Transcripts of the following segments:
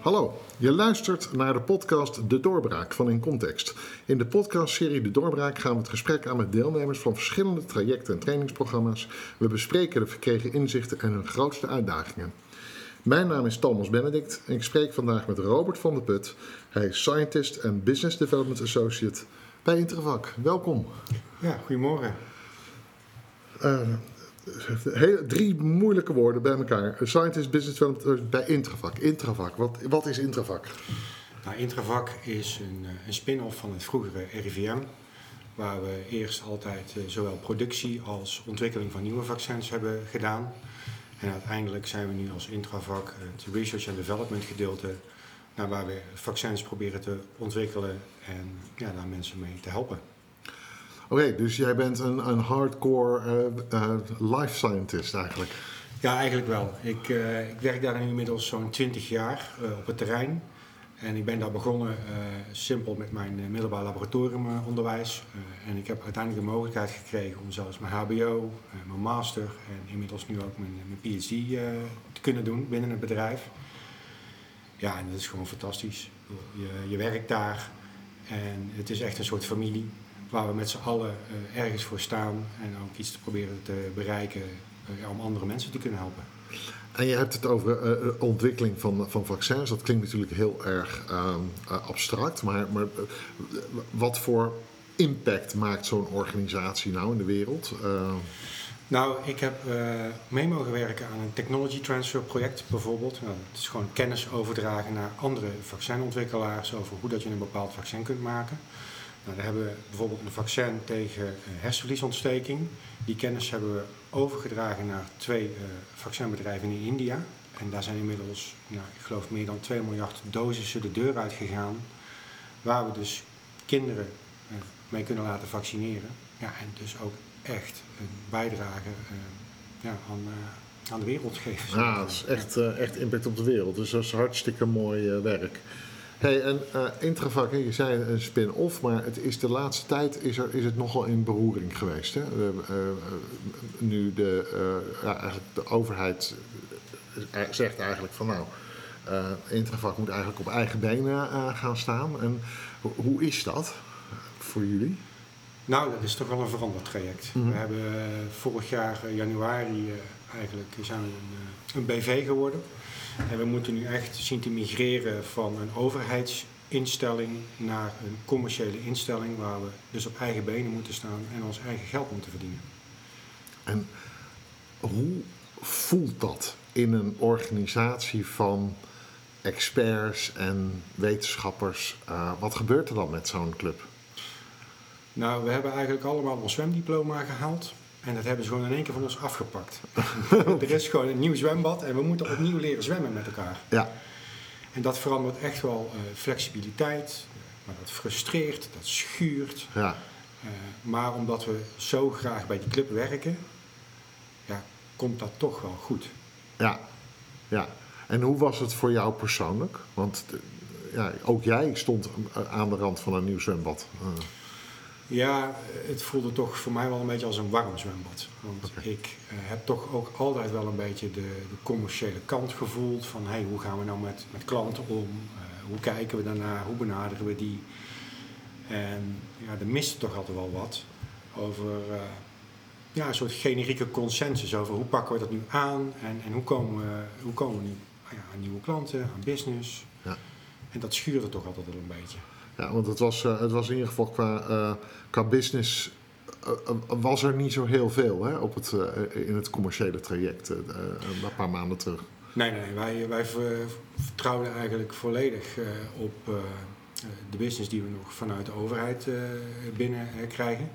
Hallo, je luistert naar de podcast De Doorbraak van In Context. In de podcastserie De Doorbraak gaan we het gesprek aan met deelnemers van verschillende trajecten en trainingsprogramma's. We bespreken de verkregen inzichten en hun grootste uitdagingen. Mijn naam is Thomas Benedict en ik spreek vandaag met Robert van der Put. Hij is Scientist en Business Development Associate bij Intervak. Welkom. Ja, goedemorgen. Uh, Heel, drie moeilijke woorden bij elkaar. Scientist Business Development bij Intravak. Intravak, wat, wat is Intravak? Nou, Intravak is een, eh, een spin-off van het vroegere RIVM. Waar we eerst altijd uh, zowel productie als ontwikkeling van nieuwe vaccins hebben gedaan. En uiteindelijk zijn we nu als Intravak het research and development gedeelte. Naar waar we vaccins proberen te ontwikkelen en ja, daar mensen mee te helpen. Oké, dus jij bent een, een hardcore uh, life scientist eigenlijk? Ja, eigenlijk wel. Ik, uh, ik werk daar inmiddels zo'n 20 jaar op het terrein. En ik ben daar begonnen simpel met mijn middelbaar laboratoriumonderwijs. en ik heb uiteindelijk de mogelijkheid gekregen om zelfs mijn HBO, mijn master en inmiddels nu ook mijn, mijn PhD te kunnen doen binnen het bedrijf. Ja, en dat is gewoon fantastisch. Je, je werkt daar en het is echt een soort familie waar we met z'n allen uh, ergens voor staan en ook iets te proberen te bereiken uh, om andere mensen te kunnen helpen. En je hebt het over uh, ontwikkeling van, van vaccins. Dat klinkt natuurlijk heel erg ehm, abstract, maar, maar wat voor impact maakt zo'n organisatie nou in de wereld? Nou, ik heb mee mogen werken aan een technology transfer project bijvoorbeeld. Nou, het is gewoon kennis overdragen naar andere vaccinontwikkelaars over hoe dat je een bepaald vaccin kunt maken. Nou, hebben we bijvoorbeeld een vaccin tegen uh, hersenvliesontsteking. Die kennis hebben we overgedragen naar twee uh, vaccinbedrijven in India. En daar zijn inmiddels, nou, ik geloof, meer dan 2 miljard dosissen de deur uit gegaan. Waar we dus kinderen uh, mee kunnen laten vaccineren. Ja, en dus ook echt een bijdrage ja, aan, aan de wereld geven. Ja, dat is echt, echt impact op de wereld. Dus dat is hartstikke mooi werk. Hey, en uh, Intravac, je zei een spin-off, maar het is de laatste tijd is, er, is het nogal in beroering geweest. Hè? Uh, uh, nu de, ja, eigenlijk de overheid zegt eigenlijk van nou, Intravac moet eigenlijk op eigen benen gaan staan. En hoe is dat voor jullie? Nou, dat is toch wel een veranderd traject. Mm -hmm. We hebben vorig jaar januari eigenlijk zijn we een, een BV geworden. En we moeten nu echt zien te migreren van een overheidsinstelling naar een commerciële instelling waar we dus op eigen benen moeten staan en ons eigen geld moeten verdienen. En hoe voelt dat in een organisatie van experts en wetenschappers? Uh, wat gebeurt er dan met zo'n club? Nou, we hebben eigenlijk allemaal ons zwemdiploma gehaald. En dat hebben ze gewoon in één keer van ons afgepakt. er is gewoon een nieuw zwembad en we moeten opnieuw leren zwemmen met elkaar. Ja. En dat verandert echt wel uh, flexibiliteit, maar dat frustreert, dat schuurt. Ja. Uh, maar omdat we zo graag bij die club werken, ja, komt dat toch wel goed. Ja, ja. En hoe was het voor jou persoonlijk? Want ja, ook jij stond aan de rand van een nieuw zwembad. Uh. Ja, het voelde toch voor mij wel een beetje als een warm zwembad. Want okay. ik uh, heb toch ook altijd wel een beetje de, de commerciële kant gevoeld. Van hey, hoe gaan we nou met, met klanten om? Uh, hoe kijken we daarnaar? Hoe benaderen we die? En ja, er miste toch altijd wel wat over uh, ja, een soort generieke consensus over hoe pakken we dat nu aan en, en hoe, komen we, hoe komen we nu ja, aan nieuwe klanten, aan business. Ja. En dat schuurde toch altijd wel een beetje. Ja, want het was, uh, het was in ieder geval qua, qua business uh, was er niet zo heel veel hè, op het, in het commerciële traject een paar maanden terug. Nee, nee, wij, wij vertrouwden eigenlijk volledig op de business die we nog vanuit de overheid binnen krijgen.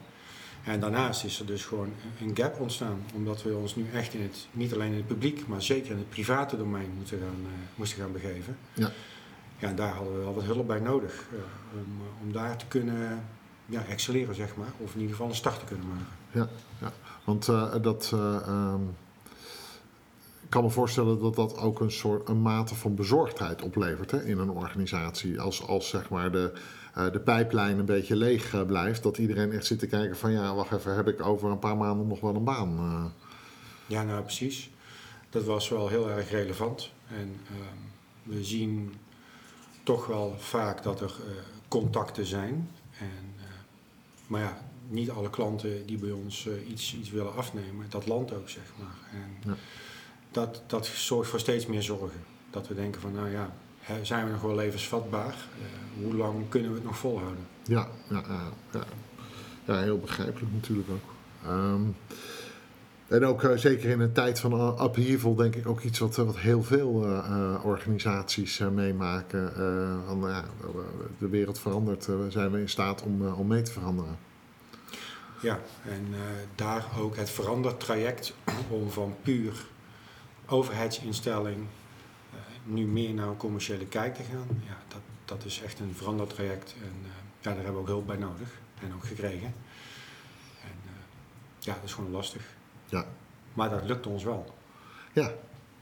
En daarnaast is er dus gewoon een gap ontstaan, omdat we ons nu echt in het, niet alleen in het publiek, maar zeker in het private domein moeten gaan, moesten gaan begeven. Ja ja, daar hadden we wel wat hulp bij nodig uh, om, om daar te kunnen ja, excelleren, zeg maar. Of in ieder geval een start te kunnen maken. Ja, ja. want uh, dat... Um, ik kan me voorstellen dat dat ook een soort een mate van bezorgdheid oplevert hè, in een organisatie. Als, als zeg maar de, de pijplijn een beetje leeg blijft, dat iedereen echt zit te kijken van ja, wacht even, heb ik over een paar maanden nog wel een baan? Ja, nou precies. Dat was wel heel erg relevant. En ehm, we zien toch wel vaak dat er eh, contacten zijn. En, eh, maar ja, niet alle klanten die bij ons eh, iets, iets willen afnemen, dat landt ook, zeg maar. En Ja. dat, dat zorgt voor steeds meer zorgen. Dat we denken van, nou ja, zijn we nog wel levensvatbaar? Hoe lang kunnen we het nog volhouden? Ja, ja, ja, ja. ja heel begrijpelijk natuurlijk ook. Ehm, en ook eh, zeker in een tijd van upheaval denk ik ook iets wat, eh, wat heel veel eh, organisaties meemaken. Van, de wereld verandert, zijn we in staat om, om mee te veranderen. Ja, en daar ook het verandertraject om van puur overheidsinstelling nu meer naar een commerciële kijk te gaan. Ja, dat, dat is echt een verandertraject en ja, daar hebben we ook hulp bij nodig en ook gekregen. En ja, dat is gewoon lastig. Ja. Maar dat lukt ons wel. Ja,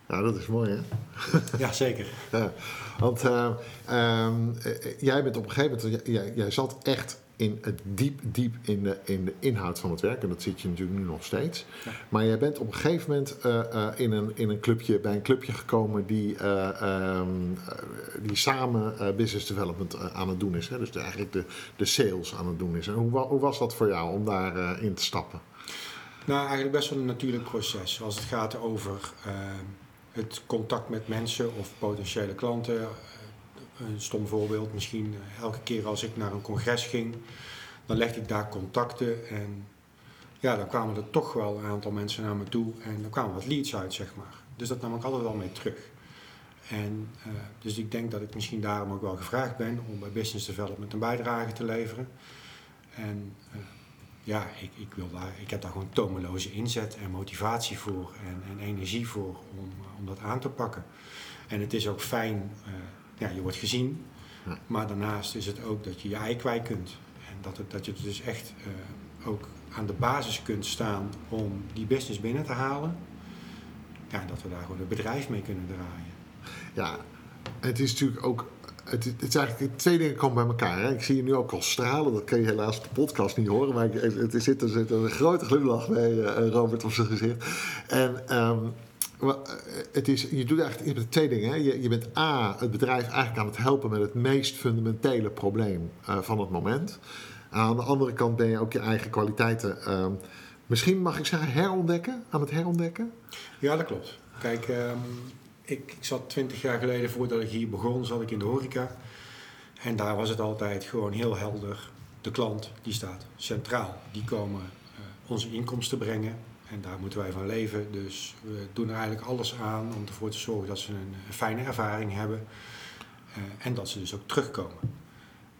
ja dat is mooi hè. Ja, zeker. Ja, want eh, ehm, eh, jij bent op een gegeven moment, jij, jij zat echt in het diep, diep in de, in de inhoud van het werk. En dat zit je natuurlijk nu nog steeds. Ja. Maar jij bent op een gegeven moment eh, eh, in, een, in een clubje, bij een clubje gekomen die, eh, ehm, eh, die samen eh, business development eh, aan het doen is. Hè? Dus de, eigenlijk de, de sales aan het doen is. En hoe, hoe was dat voor jou om daarin in te stappen? Nou, eigenlijk best wel een natuurlijk proces. Als het gaat over eh, het contact met mensen of potentiële klanten. Eh, een stom voorbeeld, misschien eh, elke keer als ik naar een congres ging, dan legde ik daar contacten. En ja, dan kwamen er toch wel een aantal mensen naar me toe en dan kwamen wat leads uit, zeg maar. Dus dat nam ik altijd wel mee terug. En dus ik denk dat ik misschien daarom ook wel gevraagd ben om bij business development een bijdrage te leveren. En ja, ik, ik, wil daar, ik heb daar gewoon tomeloze inzet en motivatie voor en, en energie voor om, om dat aan te pakken. En het is ook fijn, eh, ja, je wordt gezien, Ja. maar daarnaast is het ook dat je je ei kwijt kunt. En dat, het, dat je dus echt eh, ook aan de basis kunt staan om die business binnen te halen. Ja, dat we daar gewoon een bedrijf mee kunnen draaien. Ja, het is natuurlijk ook. Het, het eigenlijk twee dingen komen bij elkaar. Hè? Ik zie je nu ook al stralen. Dat kan je helaas op de podcast niet horen. Maar het, er, zit, er zit een grote glimlach bij eh, Robert op zijn gezicht. En ehm, eh, het is, je doet eigenlijk je twee dingen. Hè? Je, je bent A, het bedrijf eigenlijk aan het helpen met het meest fundamentele probleem eh, van het moment. Aan de andere kant ben je ook je eigen kwaliteiten. ehm, misschien mag ik zeggen herontdekken, aan het herontdekken. Ja, dat klopt. Kijk, ehm, ik, ik zat twintig jaar geleden voordat ik hier begon, zat ik in de horeca. En daar was het altijd gewoon heel helder. De klant, die staat centraal. Die komen eh, onze inkomsten brengen. En daar moeten wij van leven. Dus we doen er eigenlijk alles aan om ervoor te zorgen dat ze een, fijne ervaring hebben. Eh, en dat ze dus ook terugkomen.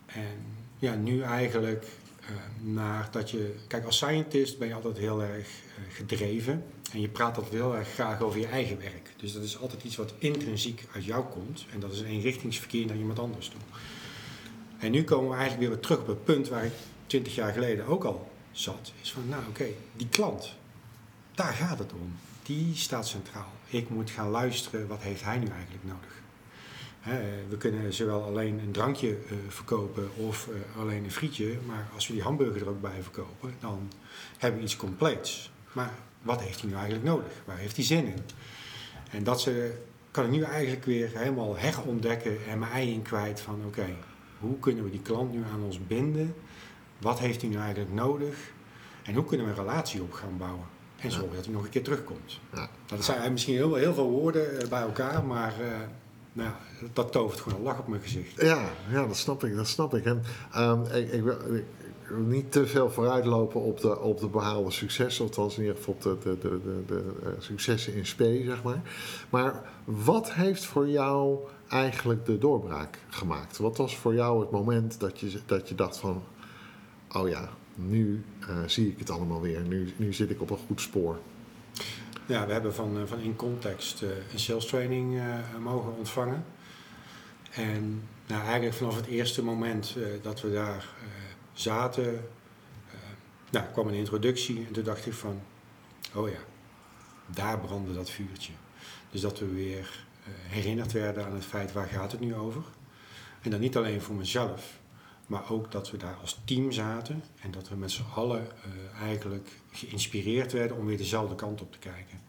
En ja, nu eigenlijk naar dat je... Kijk, als scientist ben je altijd heel erg gedreven. En je praat altijd heel erg graag over je eigen werk. Dus dat is altijd iets wat intrinsiek uit jou komt. En dat is een eenrichtingsverkeer naar iemand anders toe. En nu komen we eigenlijk weer terug op het punt waar ik 20 jaar geleden ook al zat. Is van, nou oké, die klant, daar gaat het om. Die staat centraal. Ik moet gaan luisteren, wat heeft hij nu eigenlijk nodig? We kunnen zowel alleen een drankje eh, verkopen of eh, alleen een frietje. Maar als we die hamburger er ook bij verkopen, dan hebben we iets compleets. Maar wat heeft hij nu eigenlijk nodig? Waar heeft hij zin in? En dat ze, kan ik nu eigenlijk weer helemaal herontdekken en mijn ei in kwijt van oké, hoe kunnen we die klant nu aan ons binden? Wat heeft hij nu eigenlijk nodig? En hoe kunnen we een relatie op gaan bouwen? En zorgen dat hij nog een keer terugkomt. Ja. Dat zijn misschien heel, heel veel woorden eh, bij elkaar, maar eh, nou, dat tovert gewoon een lach op mijn gezicht. Ja, ja, dat snap ik. Dat snap ik. En ehm, ik, ik, wil, ik wil niet te veel vooruitlopen op de, op de behaalde successen. Althans, in ieder geval op de, de, de, de, eh, successen in spe, zeg maar. Maar wat heeft voor jou eigenlijk de doorbraak gemaakt? Wat was voor jou het moment dat je, dat je dacht van... Oh ja, nu eh, zie ik het allemaal weer. Nu, nu zit ik op een goed spoor. Ja, we hebben van, eh, van In Context een sales training mogen ontvangen. En nou, eigenlijk vanaf het eerste moment dat we daar zaten, eh, nou, kwam een introductie en toen dacht ik van, oh ja, daar brandde dat vuurtje. Dus dat we weer eh, herinnerd werden aan het feit waar gaat het nu over. En dan niet alleen voor mezelf, maar ook dat we daar als team zaten en dat we met z'n allen eh, eigenlijk geïnspireerd werden om weer dezelfde kant op te kijken.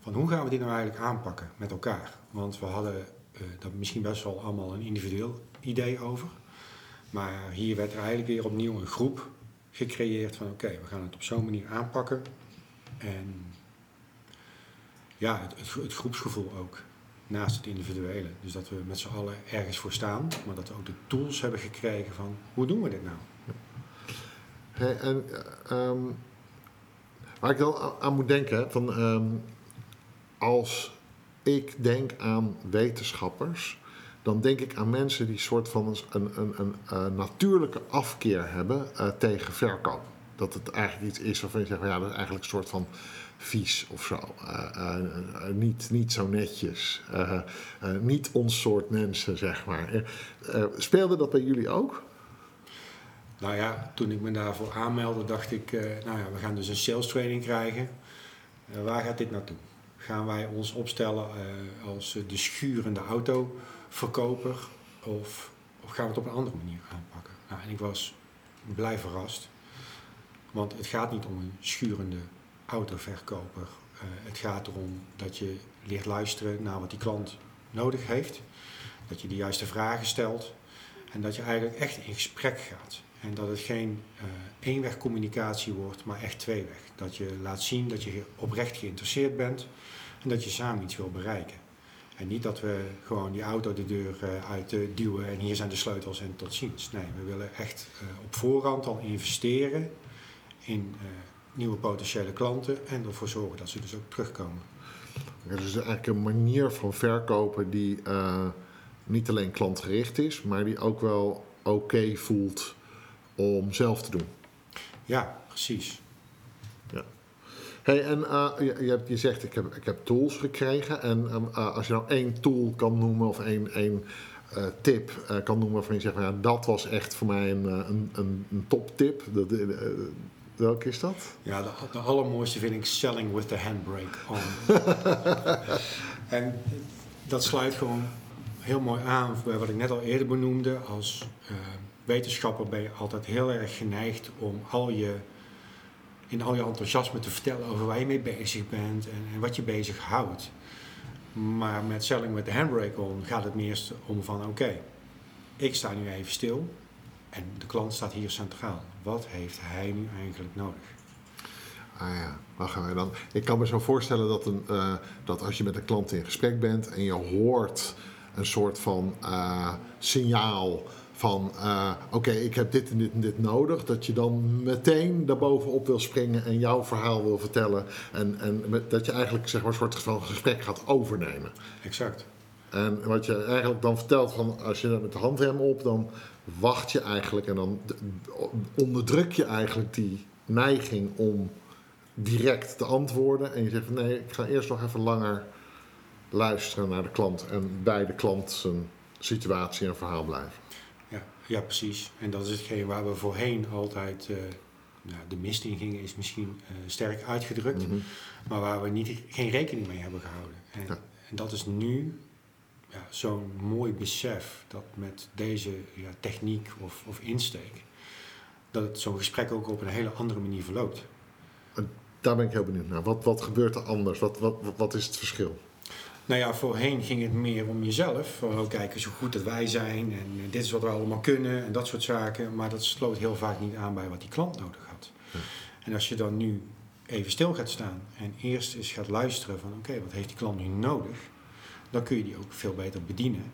Van hoe gaan we dit nou eigenlijk aanpakken met elkaar? Want we hadden uh, daar misschien best wel allemaal een individueel idee over. Maar hier werd er eigenlijk weer opnieuw een groep gecreëerd van oké, we gaan het op zo'n manier aanpakken. En ja, het, het, groepsgevoel ook, naast het individuele. Dus dat we met z'n allen ergens voor staan, maar dat we ook de tools hebben gekregen van hoe doen we dit nou? En um, waar ik dan aan moet denken, van, ehm, als ik denk aan wetenschappers, dan denk ik aan mensen die soort van een, een, een, een natuurlijke afkeer hebben uh, tegen verkoop. Dat het eigenlijk iets is waarvan je zegt, ja, dat is eigenlijk een soort van vies of zo. Uh, niet, niet zo netjes. niet ons soort mensen, zeg maar. speelde dat bij jullie ook? Nou ja, toen ik me daarvoor aanmeldde, dacht ik, nou ja, we gaan dus een sales training krijgen. waar gaat dit naartoe? Gaan wij ons opstellen als de schurende autoverkoper of, of gaan we het op een andere manier aanpakken? Nou, en ik was blij verrast. Want het gaat niet om een schurende autoverkoper. Uh, het gaat erom dat je leert luisteren naar wat die klant nodig heeft. Dat je de juiste vragen stelt. En dat je eigenlijk echt in gesprek gaat. En dat het geen uh, eenweg communicatie wordt, maar echt tweeweg. Dat je laat zien dat je oprecht geïnteresseerd bent en dat je samen iets wil bereiken. En niet dat we gewoon die auto de deur uh, uit duwen en hier zijn de sleutels en tot ziens. Nee, we willen echt op voorhand al investeren in nieuwe potentiële klanten en ervoor zorgen dat ze dus ook terugkomen. Ja, dus eigenlijk een manier van verkopen die niet alleen klantgericht is, maar die ook wel oké voelt om zelf te doen. Ja, precies. Ja. Hey, en uh, je, je, je, zegt ik heb, ik heb tools gekregen. En uh, als je nou één tool kan noemen of één, één tip kan noemen waarvan je zegt, ja, dat was echt voor mij een, een, een, een toptip. Welke is dat? Ja, de, de allermooiste vind ik Selling with the Handbrake on. en dat sluit gewoon heel mooi aan bij wat ik net al eerder benoemde. Als uh, wetenschapper ben je altijd heel erg geneigd om al je, in al je enthousiasme te vertellen over waar je mee bezig bent en, en wat je bezig houdt. Maar met Selling with the Handbrake on gaat het meer om van oké, ik sta nu even stil en de klant staat hier centraal. Wat heeft hij nu eigenlijk nodig? Ah ja, waar gaan wij dan? Ik kan me zo voorstellen dat, een, uh, dat als je met een klant in gesprek bent en je hoort een soort van uh, signaal van uh, oké, ik heb dit en dit en dit nodig, dat je dan meteen daarbovenop wil springen en jouw verhaal wil vertellen en, en met, dat je eigenlijk zeg maar, een soort van gesprek gaat overnemen. Exact. En wat je eigenlijk dan vertelt van als je met de handrem op, dan wacht je eigenlijk en dan onderdruk je eigenlijk die neiging om direct te antwoorden. En je zegt van nee, ik ga eerst nog even langer luisteren naar de klant en bij de klant zijn situatie en verhaal blijven. Ja, ja precies. En dat is hetgeen waar we voorheen altijd uh, nou, de mist in gingen, is misschien uh, sterk uitgedrukt, mhm. maar waar we niet, geen rekening mee hebben gehouden. En, ja. en dat is nu ja, zo'n mooi besef dat met deze ja, techniek of, of insteek, dat zo'n gesprek ook op een hele andere manier verloopt. Daar ben ik heel benieuwd naar. Wat, wat gebeurt er anders? Wat, wat, wat is het verschil? Nou ja, voorheen ging het meer om jezelf. Van oh, kijken zo goed dat wij zijn en eh, dit is wat we allemaal kunnen en dat soort zaken. Maar dat sloot heel vaak niet aan bij wat die klant nodig had. En als je dan nu even stil gaat staan en eerst eens gaat luisteren van oké, wat heeft die klant nu nodig? dan kun je die ook veel beter bedienen.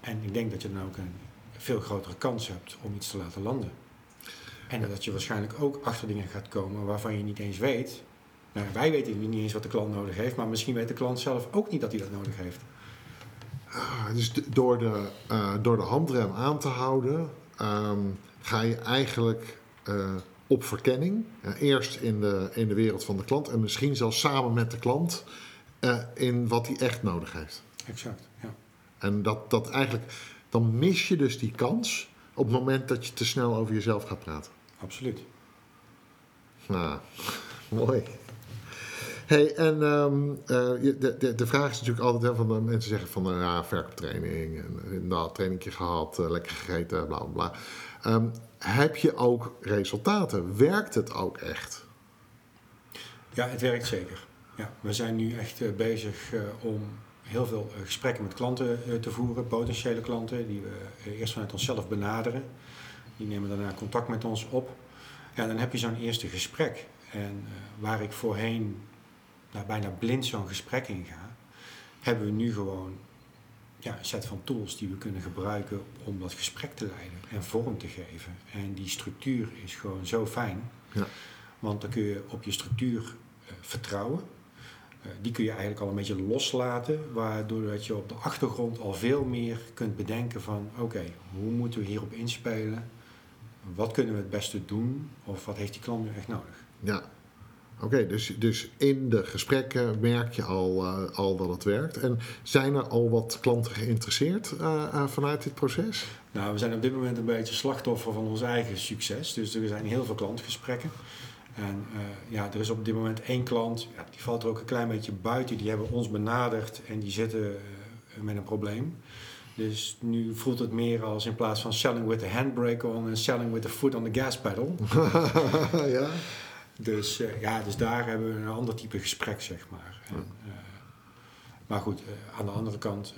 En ik denk dat je dan ook een veel grotere kans hebt om iets te laten landen. En dat je waarschijnlijk ook achter dingen gaat komen waarvan je niet eens weet. Nou, wij weten niet eens wat de klant nodig heeft, maar misschien weet de klant zelf ook niet dat hij dat nodig heeft. Ah, dus door de, uh, door de handrem aan te houden, ehm, ga je eigenlijk uh, op verkenning. eerst in de, in de wereld van de klant en misschien zelfs samen met de klant uh, in wat hij echt nodig heeft. Exact, ja. En dat, dat eigenlijk, dan mis je dus die kans op het moment dat je te snel over jezelf gaat praten. Absoluut. Nou, mooi. Hey, en um, de, de, de vraag is natuurlijk altijd hè, van de mensen zeggen van uh, ja, verkooptraining en inderdaad trainingje gehad, lekker gegeten, bla bla bla. Um, heb je ook resultaten? Werkt het ook echt? Ja, het werkt zeker. Ja, we zijn nu echt bezig om heel veel gesprekken met klanten te voeren, potentiële klanten, die we eerst vanuit onszelf benaderen. Die nemen daarna contact met ons op. Ja, dan heb je zo'n eerste gesprek. En waar ik voorheen nou, bijna blind zo'n gesprek in ga, hebben we nu gewoon ja, een set van tools die we kunnen gebruiken om dat gesprek te leiden en vorm te geven. En die structuur is gewoon zo fijn. Ja. Want dan kun je op je structuur uh, vertrouwen. Uh, die kun je eigenlijk al een beetje loslaten, waardoor dat je op de achtergrond al veel meer kunt bedenken van oké, hoe moeten we hierop inspelen? Wat kunnen we het beste doen? Of wat heeft die klant nu echt nodig? Ja, Oké, dus, dus in de gesprekken merk je al, uh, al dat het werkt. En zijn er al wat klanten geïnteresseerd uh, uh, vanuit dit proces? Nou, we zijn op dit moment een beetje slachtoffer van ons eigen succes. Dus er zijn heel veel klantgesprekken. En ja, er is op dit moment één klant, ja, die valt er ook een klein beetje buiten. Die hebben ons benaderd en die zitten met een probleem. Dus nu voelt het meer als in plaats van selling with the handbrake on en selling with the foot on the gas pedal. ja. Dus, uh, ja, dus daar hebben we een ander type gesprek, zeg maar. En, uh, maar goed, uh, aan de andere kant,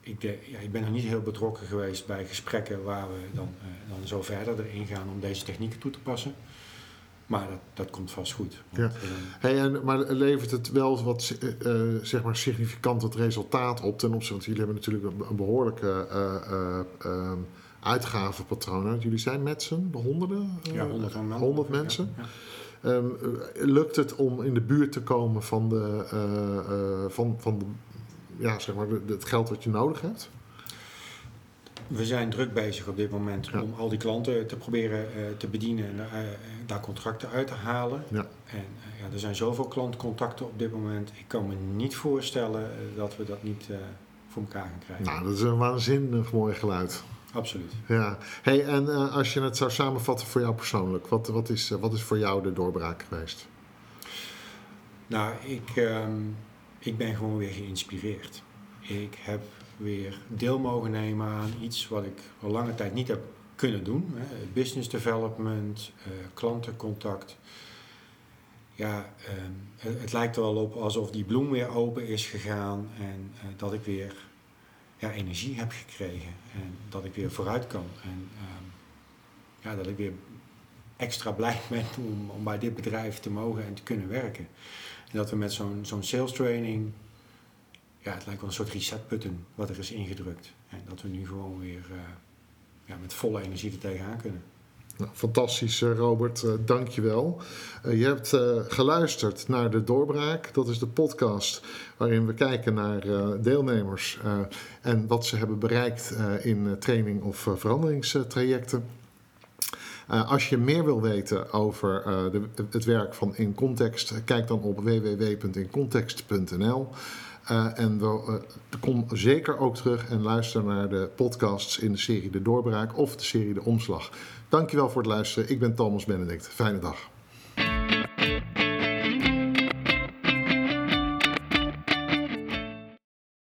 ik, de, ja, ik ben nog niet heel betrokken geweest bij gesprekken waar we dan, dan zo verder erin gaan om deze technieken toe te passen. Maar dat, dat komt vast goed. Want, ja. hey, en, maar levert het wel wat zeg maar significant het resultaat op ten opzichte, want jullie hebben natuurlijk een, een behoorlijke ehm, uitgavenpatronen. Jullie zijn met z'n honderden? ja, honderd, man. 100 mensen. Ja, Um, lukt het om in de buurt te komen van, de, uh, uh, van, van de, ja, zeg maar de, het geld wat je nodig hebt? We zijn druk bezig op dit moment ja. om al die klanten te proberen uh, te bedienen en daar contracten uit te halen. Ja. En ja, er zijn zoveel klantcontacten op dit moment. Ik kan me niet voorstellen dat we dat niet voor elkaar gaan krijgen. Nou, dat is een waanzinnig mooi geluid. Absoluut. Ja. Hey, en uh, als je het zou samenvatten voor jou persoonlijk, wat, wat, is, uh, wat is voor jou de doorbraak geweest? Nou, ik, um, ik ben gewoon weer geïnspireerd. Ik heb weer deel mogen nemen aan iets wat ik al lange tijd niet heb kunnen doen. Hè. Business development, uh, klantencontact. Ja, um, het, het, lijkt er wel op alsof die bloem weer open is gegaan en dat ik weer ja, energie heb gekregen. En dat ik weer vooruit kan. En um, ja, dat ik weer extra blij ben om, om bij dit bedrijf te mogen en te kunnen werken. En dat we met zo'n zo'n sales training, ja, het lijkt wel een soort reset button wat er is ingedrukt. En dat we nu gewoon weer uh, ja, met volle energie er tegenaan kunnen. Nou, fantastisch, eh, Robert. Uh, Dank je wel. Uh, je hebt geluisterd naar De Doorbraak. Dat is de podcast waarin we kijken naar deelnemers en wat ze hebben bereikt in training of veranderingstrajecten. als je meer wil weten over de, het werk van In Context, kijk dan op www.incontext.nl. En kom zeker ook terug en luister naar de podcasts in de serie De Doorbraak of de serie De Omslag. Dankjewel voor het luisteren. Ik ben Thomas Benedict. Fijne dag.